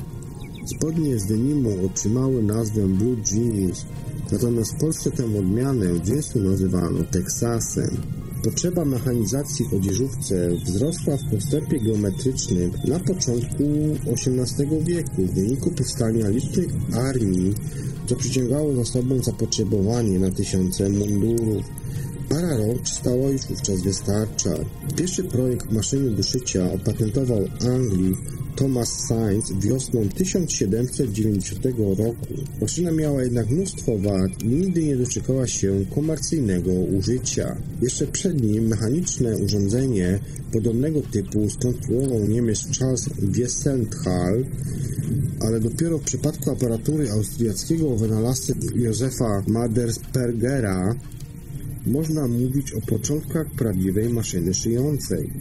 Spodnie z denimu otrzymały nazwę Blue Jeans, natomiast w Polsce tę odmianę jeansu nazywano Teksasem. Potrzeba mechanizacji w odzieżówce wzrosła w postępie geometrycznym na początku XVIII wieku w wyniku powstania licznych armii, co przyciągało za sobą zapotrzebowanie na tysiące mundurów. Para rąk stała już wówczas wystarcza. Pierwszy projekt maszyny do szycia opatentował Anglik Thomas Sainz wiosną 1790 roku. Maszyna miała jednak mnóstwo wad i nigdy nie doczekała się komercyjnego użycia. Jeszcze przed nim mechaniczne urządzenie podobnego typu skonstruował Niemiec Charles Wiesenthal, ale dopiero w przypadku aparatury austriackiego wynalazcy Józefa Maderspergera można mówić o początkach prawdziwej maszyny szyjącej.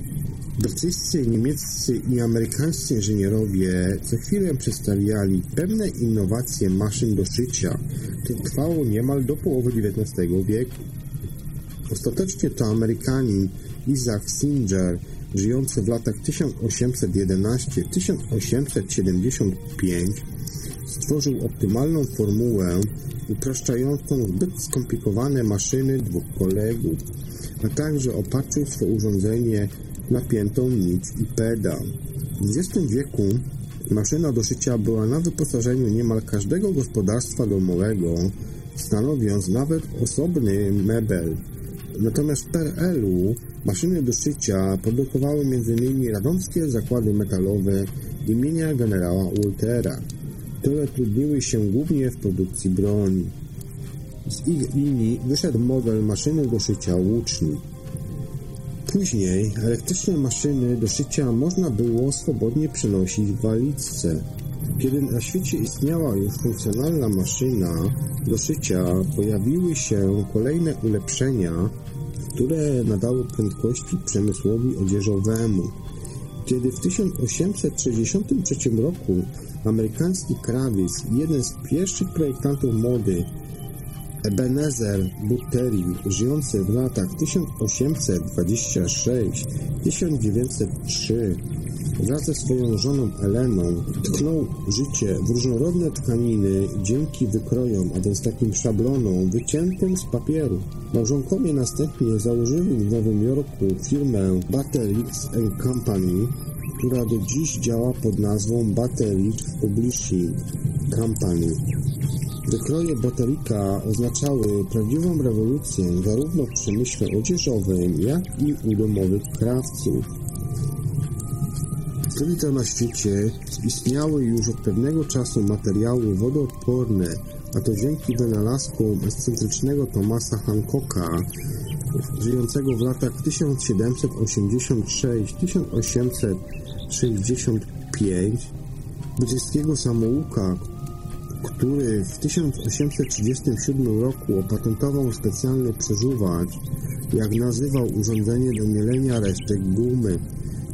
Brytyjscy, niemieccy i amerykańscy inżynierowie co chwilę przedstawiali pewne innowacje maszyn do szycia. To trwało niemal do połowy XIX wieku. Ostatecznie to Amerykanin Isaac Singer, żyjący w latach 1811-1875, stworzył optymalną formułę upraszczającą zbyt skomplikowane maszyny dwóch kolegów, a także opatrzył swe urządzenie napiętą nic i pedał. W XX wieku maszyna do szycia była na wyposażeniu niemal każdego gospodarstwa domowego, stanowiąc nawet osobny mebel. Natomiast w PRL-u maszyny do szycia produkowały m.in. radomskie zakłady metalowe imienia generała Waltera, które trudniły się głównie w produkcji broni. Z ich linii wyszedł model maszyny do szycia łucznik. Później elektryczne maszyny do szycia można było swobodnie przenosić w walizce. Kiedy na świecie istniała już funkcjonalna maszyna do szycia, pojawiły się kolejne ulepszenia, które nadały prędkości przemysłowi odzieżowemu. Kiedy w 1863 roku amerykański krawiec, jeden z pierwszych projektantów mody, Ebenezer Buttery, żyjący w latach 1826-1903, wraz ze swoją żoną Eleną tknął życie w różnorodne tkaniny dzięki wykrojom, a więc takim szablonom wyciętym z papieru. Małżonkowie następnie założyli w Nowym Jorku firmę Battelix Company, która do dziś działa pod nazwą Battelix Publishing Company. Wykroje Boterika oznaczały prawdziwą rewolucję zarówno w przemyśle odzieżowym, jak i u domowych krawców. Wtedy to na świecie istniały już od pewnego czasu materiały wodoodporne, a to dzięki wynalazkom ekscentrycznego Thomasa Hancocka, żyjącego w latach 1786-1865, brytyjskiego samouka, który w 1837 roku opatentował specjalny przeżuwacz, jak nazywał urządzenie do mielenia resztek gumy.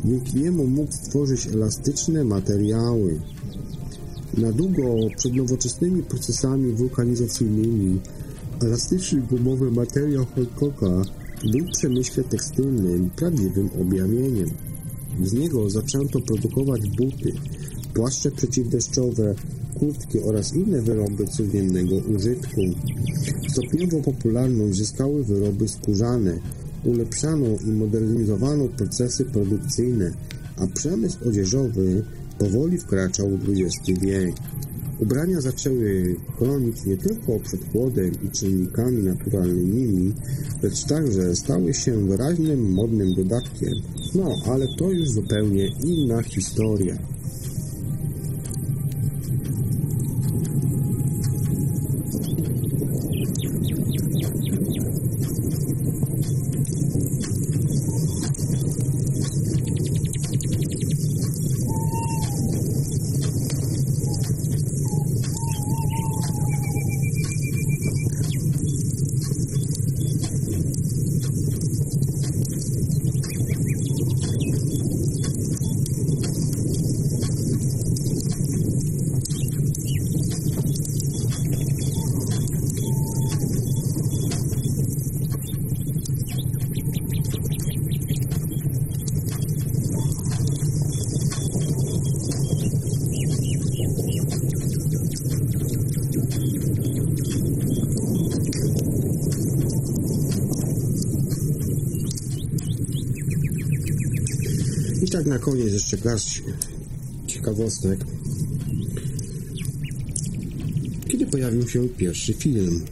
Dzięki niemu mógł stworzyć elastyczne materiały. Na długo przed nowoczesnymi procesami wulkanizacyjnymi elastyczny gumowy materiał Hancocka był w przemyśle tekstylnym prawdziwym objawieniem. Z niego zaczęto produkować buty, płaszcze przeciwdeszczowe, kurtki oraz inne wyroby codziennego użytku. Stopniowo popularność zyskały wyroby skórzane, ulepszano i modernizowano procesy produkcyjne, a przemysł odzieżowy powoli wkraczał w XX wiek. Ubrania zaczęły chronić nie tylko przed chłodem i czynnikami naturalnymi, lecz także stały się wyraźnym modnym dodatkiem. No, ale to już zupełnie inna historia. Na koniec jeszcze garść ciekawostek. Kiedy pojawił się pierwszy film?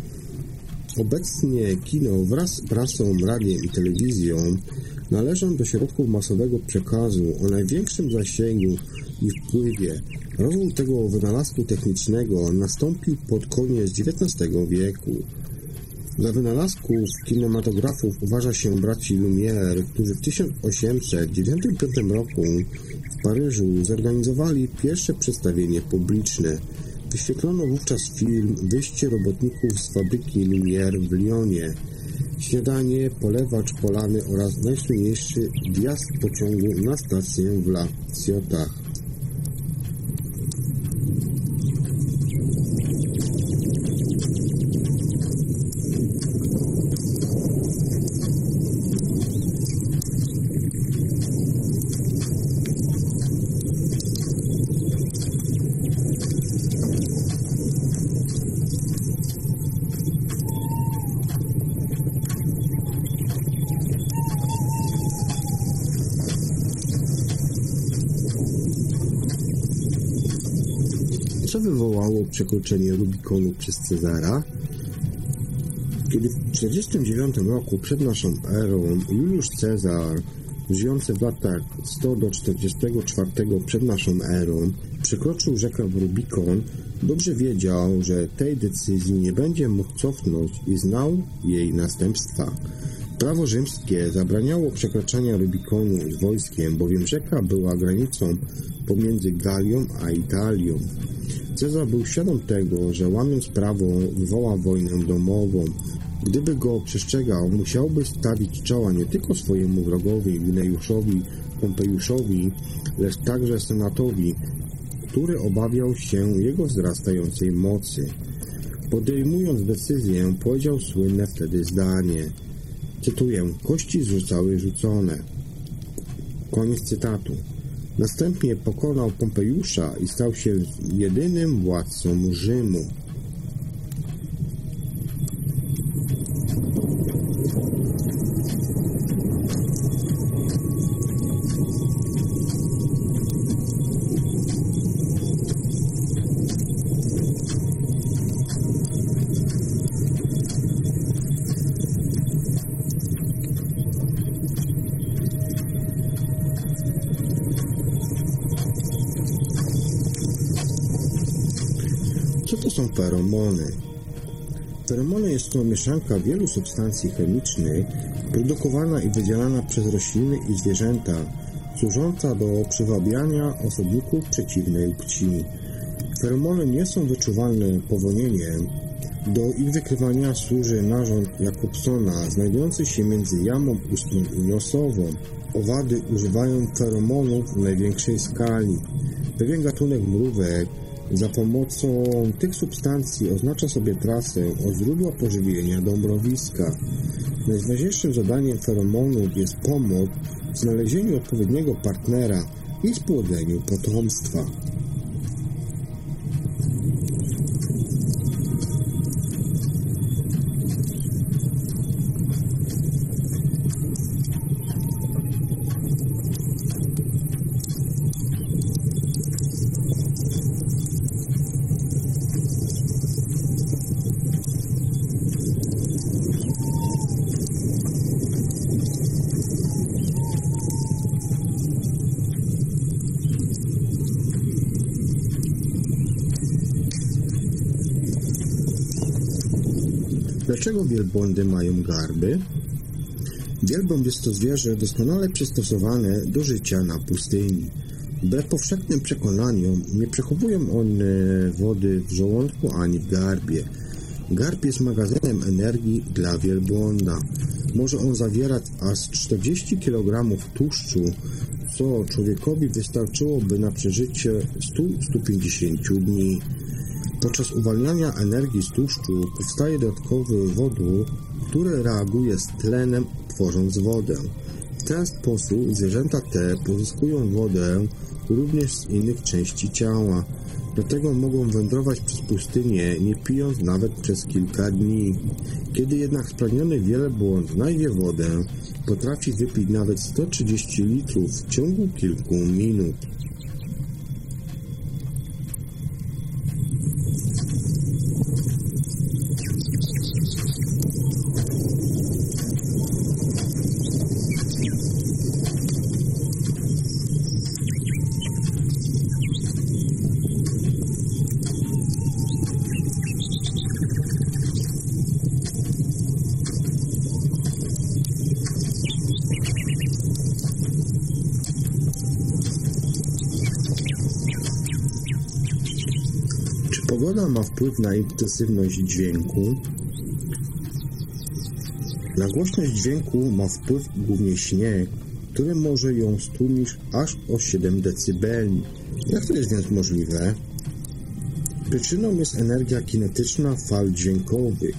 Obecnie kino wraz z prasą, radiem i telewizją należą do środków masowego przekazu o największym zasięgu i wpływie. Rozwój tego wynalazku technicznego nastąpił pod koniec XIX wieku. Za wynalazków kinematografów uważa się braci Lumière, którzy w 1895 roku w Paryżu zorganizowali pierwsze przedstawienie publiczne. Wyświetlono wówczas film Wyjście robotników z fabryki Lumière w Lyonie. Śniadanie, polewacz polany oraz najsłynniejszy wjazd pociągu na stację w La Ciotat. Wywołało przekroczenie Rubikonu przez Cezara? Kiedy w 1949 roku przed naszą erą Juliusz Cezar, żyjący w latach 100 do 44 przed naszą erą, przekroczył rzekę Rubikon, dobrze wiedział, że tej decyzji nie będzie mógł cofnąć i znał jej następstwa. Prawo rzymskie zabraniało przekraczania Rubikonu z wojskiem, bowiem rzeka była granicą pomiędzy Galią a Italią. Cezar był świadom tego, że łamiąc prawo wywoła wojnę domową. Gdyby go przestrzegał, musiałby stawić czoła nie tylko swojemu wrogowi Gnejuszowi Pompejuszowi, lecz także senatowi, który obawiał się jego wzrastającej mocy. Podejmując decyzję, powiedział słynne wtedy zdanie. Cytuję: Kości zostały rzucone. Koniec cytatu. Następnie pokonał Pompejusza i stał się jedynym władcą Rzymu. Są feromony. Feromony jest to mieszanka wielu substancji chemicznych produkowana i wydzielana przez rośliny i zwierzęta, służąca do przywabiania osobników przeciwnej płci. Feromony nie są wyczuwalne powonieniem. Do ich wykrywania służy narząd Jakobsona, znajdujący się między jamą ustną i nosową. Owady używają feromonów w największej skali. Pewien gatunek mrówek za pomocą tych substancji oznacza sobie trasę od źródła pożywienia do mrowiska. Najważniejszym zadaniem feromonów jest pomoc w znalezieniu odpowiedniego partnera i spłodzeniu potomstwa. Wielbłądy mają garby? Wielbłąd jest to zwierzę doskonale przystosowane do życia na pustyni. Wbrew powszechnym przekonaniom nie przechowują one wody w żołądku ani w garbie. Garb jest magazynem energii dla wielbłąda. Może on zawierać aż 40 kg tłuszczu, co człowiekowi wystarczyłoby na przeżycie 100-150 dni. Podczas uwalniania energii z tłuszczu powstaje dodatkowy wodór, który reaguje z tlenem, tworząc wodę. W ten sposób zwierzęta te pozyskują wodę również z innych części ciała. Dlatego mogą wędrować przez pustynię, nie pijąc nawet przez kilka dni. Kiedy jednak spragniony wielbłąd znajdzie wodę, potrafi wypić nawet 130 litrów w ciągu kilku minut. Ma wpływ na intensywność dźwięku. Na głośność dźwięku ma wpływ głównie śnieg, który może ją stłumić aż o 7 dB. Jak to jest więc możliwe? Przyczyną jest energia kinetyczna fal dźwiękowych.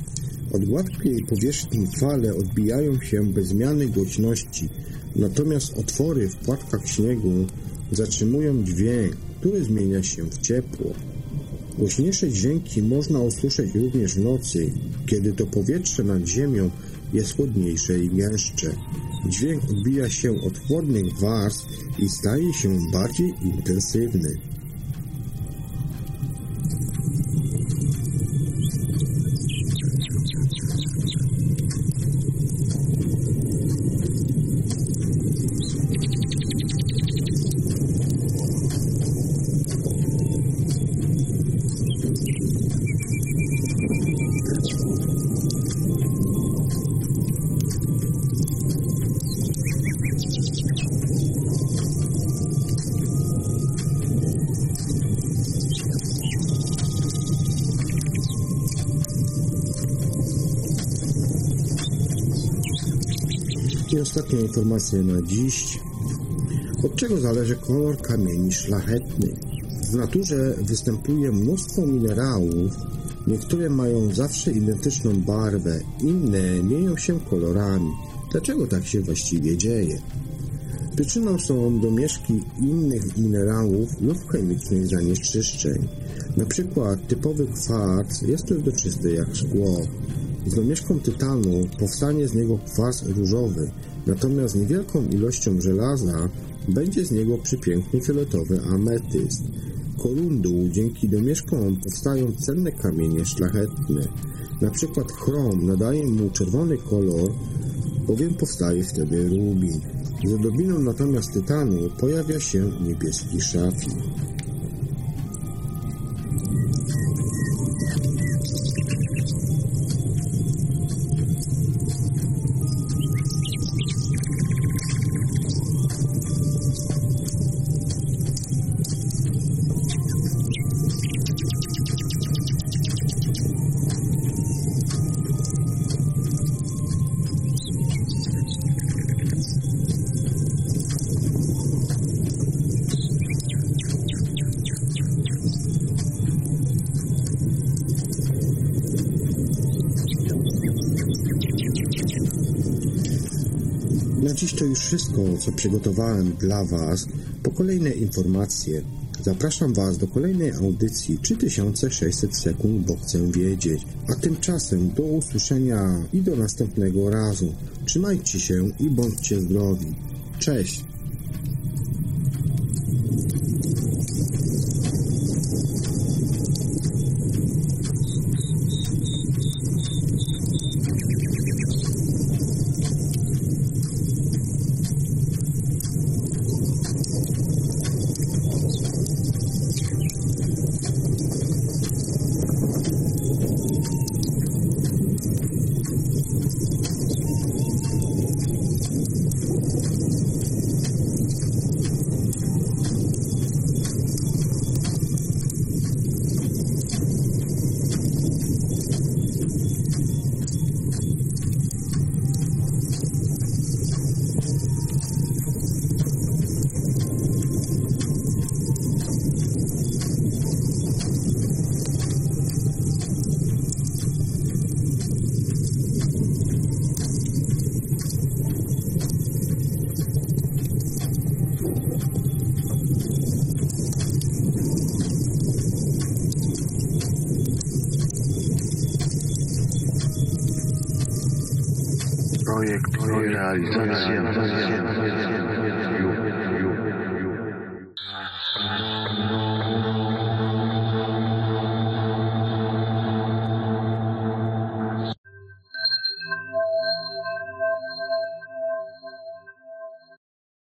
Od gładkiej powierzchni fale odbijają się bez zmiany głośności, natomiast otwory w płatkach śniegu zatrzymują dźwięk, który zmienia się w ciepło. Głośniejsze dźwięki można usłyszeć również w nocy, kiedy to powietrze nad ziemią jest chłodniejsze i gęstsze. Dźwięk odbija się od chłodnych warstw i staje się bardziej intensywny. Ostatnia informacja na dziś. Od czego zależy kolor kamieni szlachetnych? W naturze występuje mnóstwo minerałów. Niektóre mają zawsze identyczną barwę, inne mienią się kolorami. Dlaczego tak się właściwie dzieje? Przyczyną są domieszki innych minerałów lub chemicznych zanieczyszczeń. Na przykład typowy kwarc jest przezroczysty jak szkło. Z domieszką tytanu powstanie z niego kwas różowy, natomiast niewielką ilością żelaza będzie z niego przepiękny fioletowy ametyst. Korundu dzięki domieszkom powstają cenne kamienie szlachetne. Na przykład chrom nadaje mu czerwony kolor, bowiem powstaje wtedy rubin. Z odrobiną natomiast tytanu pojawia się niebieski szafir. Na dziś to już wszystko, co przygotowałem dla Was. Po kolejne informacje zapraszam Was do kolejnej audycji 3600 sekund, bo chcę wiedzieć. A tymczasem do usłyszenia i do następnego razu. Trzymajcie się i bądźcie zdrowi. Cześć!